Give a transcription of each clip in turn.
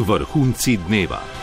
Vrhunci dneva.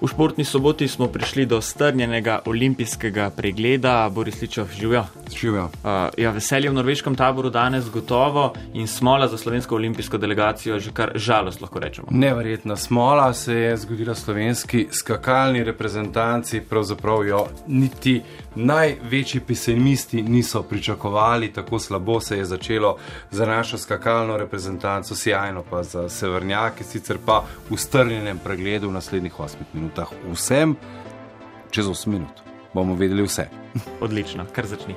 V športni soboti smo prišli do strnjenega olimpijskega pregleda. Boris Ličov, živijo. Živijo. Uh, ja, veselje v norveškem taboru danes gotovo in smola za slovensko olimpijsko delegacijo, že kar žalost lahko rečemo. Neverjetna smola se je zgodila slovenski skakalni reprezentanci, pravzaprav jo niti največji pesimisti niso pričakovali, tako slabo se je začelo za našo skakalno reprezentanco, sjajno pa za severnjake, sicer pa v strnjenem pregledu v naslednjih 8 minutah vsem, čez 8 minut bomo vedeli vse. Odlično, kar začni.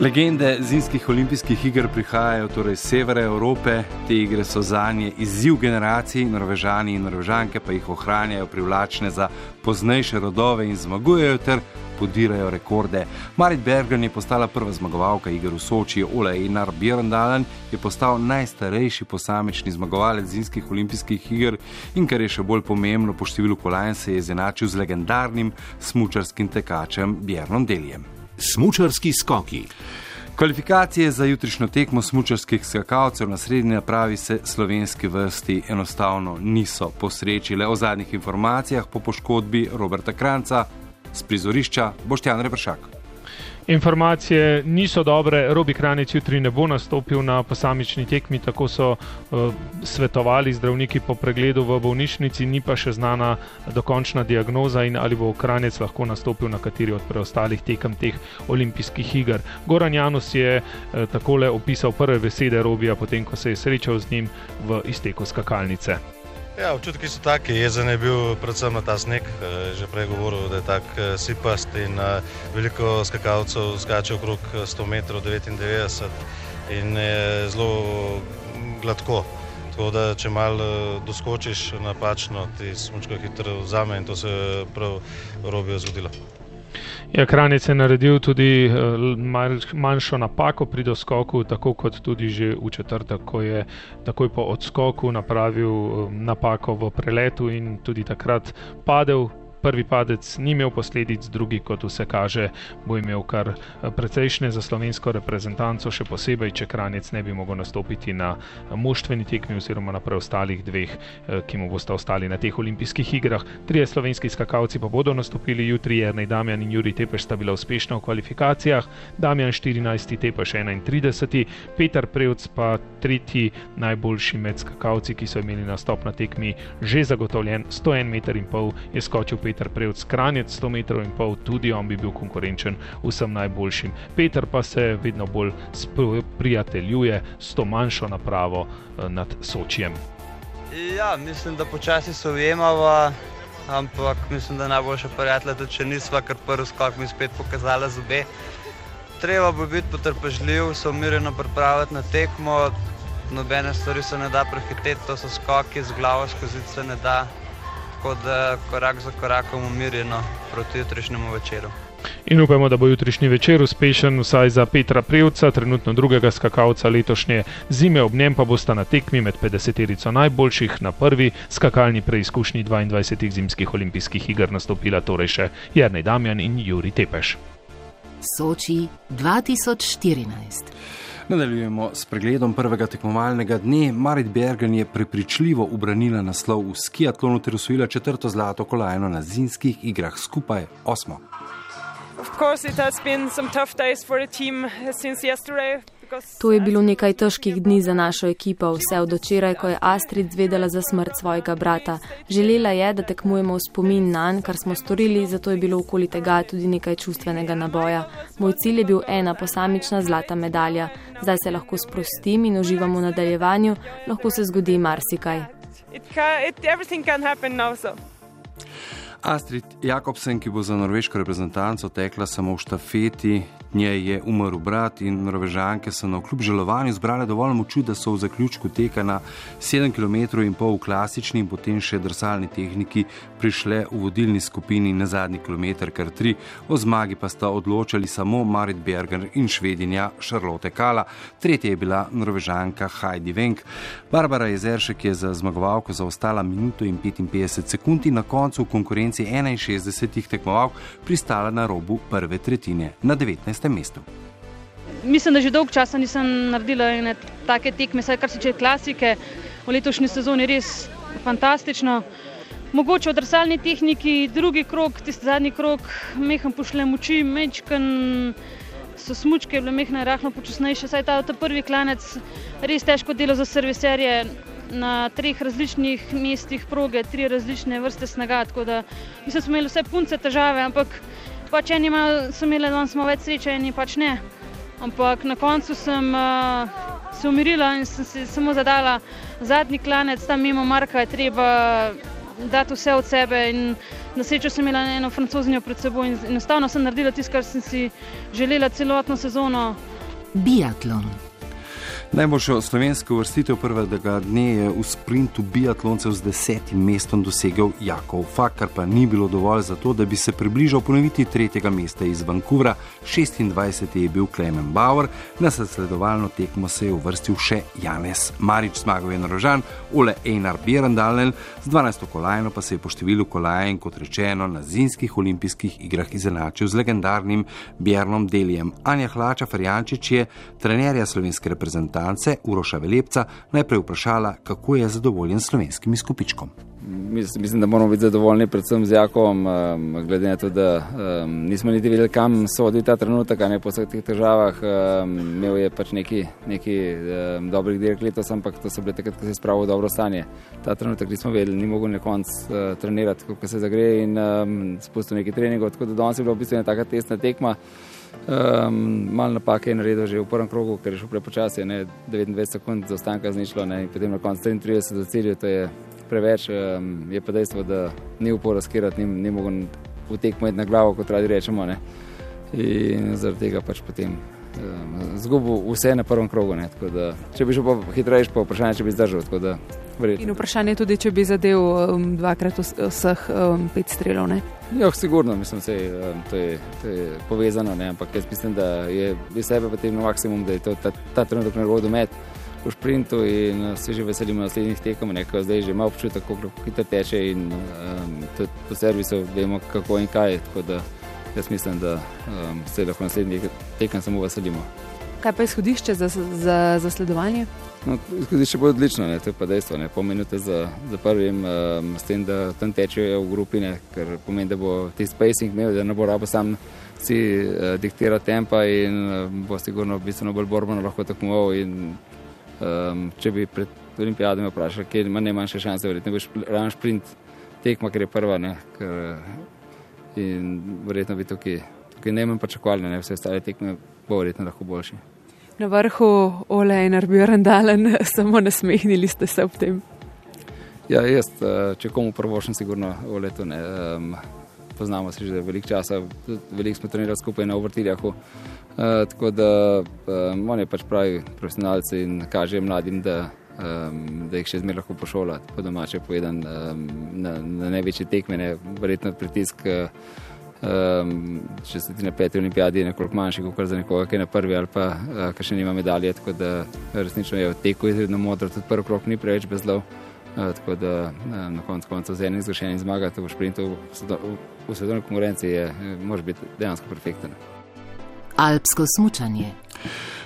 Legende zimskih olimpijskih iger prihajajo torej iz severa Evrope, te igre so za nje izziv generacij, norvežani in norvežanke pa jih ohranjajo privlačne za poznejše rodove in zmagujejo ter podirajo rekorde. Marit Bergen je postala prva zmagovalka iger v Soči, Ole Einar Björndalen je postal najstarejši posamični zmagovalec zimskih olimpijskih iger in kar je še bolj pomembno, po številu kolajn se je izenačil z legendarnim smučarskim tekačem Björnom Deljem. Smučarski skoki. Kvalifikacije za jutrišnjo tekmo smučarskih skakalcev na srednji napravi se slovenski vrsti enostavno niso posrečile. O zadnjih informacijah po poškodbi Roberta Kranca z prizorišča Boštjan Rebršak. Informacije niso dobre, Robi Kranec jutri ne bo nastopil na posamični tekmi, tako so uh, svetovali zdravniki po pregledu v bolnišnici, ni pa še znana dokončna diagnoza in ali bo Kranec lahko nastopil na kateri od preostalih tekem teh olimpijskih iger. Goran Janus je uh, takole opisal prve besede Robija, potem ko se je srečal z njim v izteku skakalnice. Ja, občutki so taki, jezen je bil predvsem na ta sneg, že prej govoril, da je tak sipast in veliko skakalcev skače okrog 100 metrov 99 in je zelo gladko. Tako da, če malo doskočiš napačno, ti smočka hitro vzame in to se je prav robijo zgodilo. Ja, Kranec je naredil tudi manjšo napako pri doskoku, tako kot tudi že v četrtek, ko je takoj po odskoku napravil napako v preletu in tudi takrat padel. Prvi padec ni imel posledic, drugi, kot vse kaže, bo imel kar precejšnje za slovensko reprezentanco, še posebej, če Kranec ne bi mogel nastopiti na moštveni tekmi oziroma na preostalih dveh, ki mu bosta ostali na teh olimpijskih igrah. Trije slovenski skakalci pa bodo nastopili jutri, Jrnej Damjan in Juri Tepeš sta bila uspešna v kvalifikacijah, Damjan 14, Tepeš 31, Petar Prevc pa tretji najboljši med skakalci, ki so imeli nastop na tekmi, že zagotovljen 101 meter in pol je skočil Petar. Peter Prevc Kranjec 100 metrov in pol, tudi on bi bil konkurenčen vsem najboljšim. Peter pa se vedno bolj prijateljuje s to manjšo napravo nad Sočijem. Ja, mislim, da počasi se ujemava, ampak mislim, da najboljša prijatelja, tudi če nisva, ker prvi skok mi spet pokazala zobe. Treba bo biti potrpežljiv, se umirjeno pripraviti na tekmo, nobene stvari se ne da prehiteti, to so skoki z glavo skozi se ne da tako da korak za korakom umirjeno proti jutrišnjemu večeru. In upamo, da bo jutrišnji večer uspešen vsaj za Petra Prevca, trenutno drugega skakalca letošnje zime, ob njem pa bosta na tekmi med 50-terico najboljših na prvi skakalni preizkušnji 22 zimskih olimpijskih iger nastopila torej še Jrnej Damjan in Juri Tepeš. Soči 2014. Nadaljujemo s pregledom prvega tekmovalnega dne. Marit Bergen je prepričljivo ubranila naslov v skiatlonu ter usvojila četrto zlato kolajno na zimskih igrah, skupaj osmo. To je bilo nekaj težkih dni za našo ekipo, vse od včeraj, ko je Astrid zvedela za smrt svojega brata. Želela je, da tekmujemo v spomin na njen, kar smo storili, zato je bilo okoli tega tudi nekaj čustvenega naboja. Moj cilj je bil ena posamična zlata medalja. Zdaj se lahko sprostim in uživam v nadaljevanju, lahko se zgodi marsikaj. It can, it, Astrid Jakobsen, ki bo za norveško reprezentanco tekla samo v štafeti, njej je umrl brat in norvežanke so na kljub žalovanju zbrale dovolj moči, da so v zaključku teka na 7 km in pol v klasični in potem še drsalni tehniki prišle v vodilni skupini na zadnji kilometr, kar tri, o zmagi pa sta odločali samo Marit Berger in švedinja Šarlote Kala. Tretja je bila norvežanka Heidi Venk. Barbara Jezeršek je za zmagovalko zaostala minuto in 55 sekund in na koncu v konkurenci 61 tekmovalk pristala na robu prve tretjine na 19. mestu. Mislim, da že dolgo časa nisem naredila ene take tekme, saj kar se tiče klasike, v letošnji sezoni res fantastično. Mogoče v drsalni tehniki, drugi krok, tisti zadnji krok, meham pošle moči, mečken so smučke, bile mehne, rahno počasnejše, saj ta, ta prvi klanec res težko delo za serviserje na treh različnih mestih proge, tri različne vrste snaga, tako da mislim, smo imeli vse punce težave, ampak pač eni so imeli danes malo več sreče, eni pač ne. Ampak na koncu sem uh, se umirila in sem si samo zadala zadnji klanec, tam mimo Marka je treba dati vse od sebe in na srečo sem imela eno francozinjo pred seboj in enostavno sem naredila tisto, kar sem si želela celotno sezono. Biatlon. Najboljšo slovensko vrstitev prvega dne je v sprintu biatloncev z desetim mestom dosegel Jakov Fak, kar pa ni bilo dovolj za to, da bi se približal ponoviti tretjega mesta iz Vancouvra. 26. je bil Klemen Bauer, na zasledovalno tekmo se je uvrstil še Janez Marič, zmagal je narožan, Ole Einar Bierendalen, z 12. kolajno pa se je po številu kolajn, kot rečeno, na zimskih olimpijskih igrah izenačil z legendarnim Bjernom Delijem. Anja Hlača Ferjančič je trenerja slovenske reprezentacije reprezentance Uroša Velepca najprej vprašala, kako je zadovoljen slovenskim izkupičkom. Mislim, da moramo biti zadovoljni predvsem z Jakom, glede na to, da um, nismo niti vedeli, kam sodi ta trenutek, ne po vseh teh težavah. Um, imel je pač neki, neki um, dobrih dirk letos, ampak to so bile takrat, ko se je spravil v dobro stanje. Ta trenutek nismo vedeli, ni mogel na koncu uh, trenirati, kako se zagre in um, spustil neki treningov. Tako da danes je bila v bistvu ena taka testna tekma. Um, Malo napake je naredil že v prvem krogu, ker je šel prepočasi, 29 sekund za ostanka zničilo, ne, in potem na koncu 33 za cilj, to je preveč. Um, je pa dejstvo, da ni upor razkirati, ni, ni mogel utekmeti na glavo, kot radi rečemo. Ne. In zaradi tega pač potem zgubil vse na prvem krogu. Ne, da, če bi šel pa hitreje, pa vprašanje, če bi zdržal. In vprašanje je tudi, če bi zadev um, dvakrat vseh um, pet strelov. Ne? Ja, sigurno, mislim, da um, to, to je povezano, ne? ampak jaz mislim, da je iz sebe potem na maksimum, da je to ta, ta trenutek na rodu med v sprintu in uh, se že veselimo naslednjih tekem, nekaj zdaj že ima občutek, kako hitro teče in um, tudi po servisu vemo, kako in kaj. Tako da jaz mislim, da um, se lahko naslednjih tekem samo veselimo. Kaj pa izhodišče za, za zasledovanje? No, izhodišče bo odlično, ne, to je pa dejstvo. Ne, pol minute za, za prvim, um, s tem, da tam tečejo v grupi, ne, ker pomeni, da bo ti spacing imel, da ne bo rabo sam si uh, diktira tempa in uh, bo sigurno bistveno bolj borbeno lahko tekmoval. Um, če bi pred olimpijadami vprašali, kje ima najmanjše šanse, verjetno boš ravno sprint tekma, ker je prva, ne, ker, in verjetno bi tukaj, tukaj ne manj pričakovali, ne, vse ostale tekme bo verjetno lahko boljši. Na vrhu Ole in Arbjörn Dalen, samo nasmehnili ste se ob tem. Ja, jaz, eh, če komu prvo šem, sigurno Ole to ne. Um, poznamo se že veliko časa, veliko smo trenirali skupaj na obrtiljahu. Uh, tako da um, on je pač pravi profesionalci in kaže mladim, da, um, da jih še zmeraj lahko pošola, po domače povedan, um, na, na največje tekme, ne, verjetno pritisk. Um, če se ti na peti olimpijadi, nekoliko manjši, kot za nekoga, ki je na prvi ali pa uh, ki še nima medalje. Tako da resnično je v teku izredno modro, tudi prvi krok ni preveč brez lov. Uh, tako da uh, na koncu koncev z enim zgrešenim zmagati v sprintu v svetovni konkurenci je, može biti dejansko perfekten. Alpsko smučanje.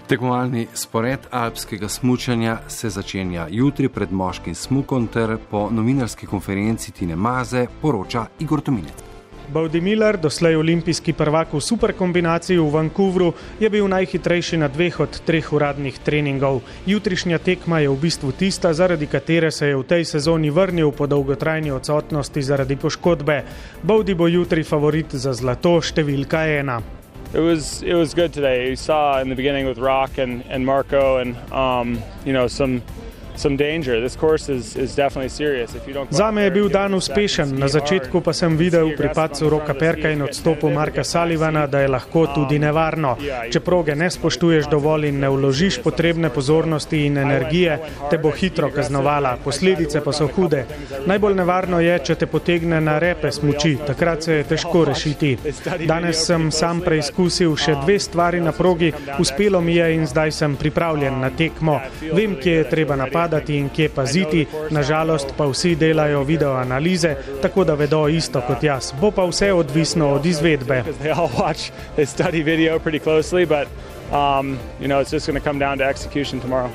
Tekmovalni spored alpskega smučanja se začenja jutri pred moškim smukom ter po novinarski konferenci Tine Maze poroča Igor Tominec. Bowdy Miller, doslej olimpijski prvak v superkombinaciji v Vancouvru, je bil najhitrejši na dveh od treh uradnih treningov. Jutrišnja tekma je v bistvu tista, zaradi katere se je v tej sezoni vrnil po dolgotrajni odsotnosti zaradi poškodbe. Bowdy bo jutri favorit za zlato številka ena. It was it was good today. You saw in the beginning with Rock and, and Marco and um, you know some Zame je bil dan uspešen, na začetku pa sem videl pri padcu Roka Perka in odstopu Marka Salivana, da je lahko tudi nevarno. Če proge ne spoštuješ dovolj in ne vložiš potrebne pozornosti in energije, te bo hitro kaznovala, posledice pa so hude. Najbolj nevarno je, če te potegne na repe smuči, takrat se je težko rešiti. Danes sem sam preizkusil še dve stvari na progi, uspelo mi je in zdaj sem pripravljen na tekmo. Vem, kje je treba napadati in kje paziti, nažalost pa vsi delajo video analize, tako da vedo isto kot jaz. Bo pa vse odvisno od izvedbe. Um, you know, it's just going to come down to execution tomorrow.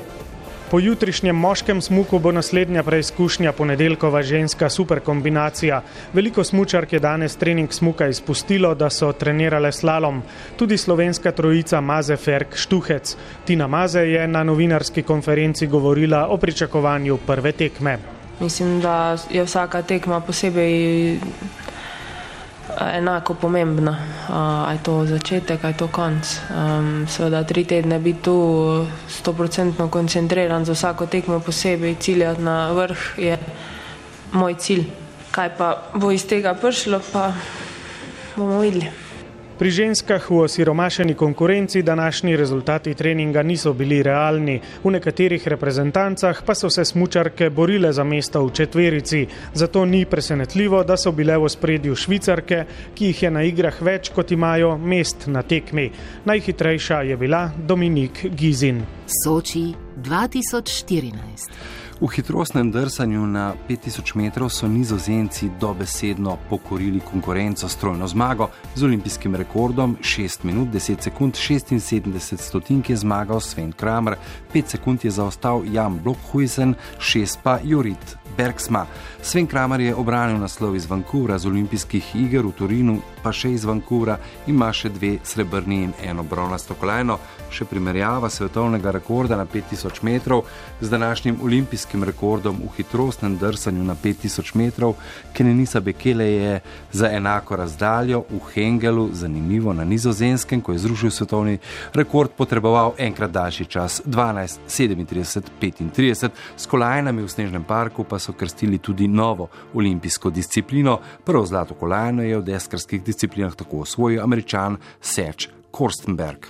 Po jutrišnjem moškem smuku bo naslednja preizkušnja ponedeljkova ženska superkombinacija. Veliko smučark je danes trening smuka izpustilo, da so trenirale slalom. Tudi slovenska trojica Maze Ferk Štuhec. Tina Maze je na novinarski konferenci govorila o pričakovanju prve tekme. Mislim, da je vsaka tekma posebej enako pomembna. Ali je to začetek, ali je to konc. Um, seveda, tri tedne biti tu stoprocentno koncentriran za vsako tekmo posebej, ciljati na vrh je moj cilj. Kaj pa bo iz tega prišlo, pa bomo videli. Pri ženskah v osiromašeni konkurenci današnji rezultati treninga niso bili realni. V nekaterih reprezentancah pa so se smučarke borile za mesto v četverici. Zato ni presenetljivo, da so bile v spredju švicarke, ki jih je na igrah več kot imajo mest na tekmi. Najhitrejša je bila Dominik Gizin. Soči 2014. V hitrostnem drsanju na 5000 metrov so nizozemci dobesedno pokorili konkurenco s trojno zmago z olimpijskim rekordom 6 minut 10 sekund 76 stotink je zmagal Sven Kramer, 5 sekund je zaostal Jan Blokhuisen, 6 pa Jurit Bergsma. Sven Kramer je obranil naslov iz Vancouvra z olimpijskih iger v Turinu, pa še iz Vancouvra ima še dve srebrni in eno bronasto kolajno. Še primerjava svetovnega rekorda na 5000 metrov z današnjim olimpijskim rekordom v hitrostnem drsanju na 5000 metrov, Kenenisa Bekele je za enako razdaljo v Hengelu, zanimivo na nizozemskem, ko je zrušil svetovni rekord, potreboval enkrat daljši čas 12, 37, 35, s kolajnami v Snežnem parku pa so krstili tudi novo olimpijsko disciplino. Prvo zlato kolajno je v deskarskih disciplinah tako osvojil američan Serge Korstenberg.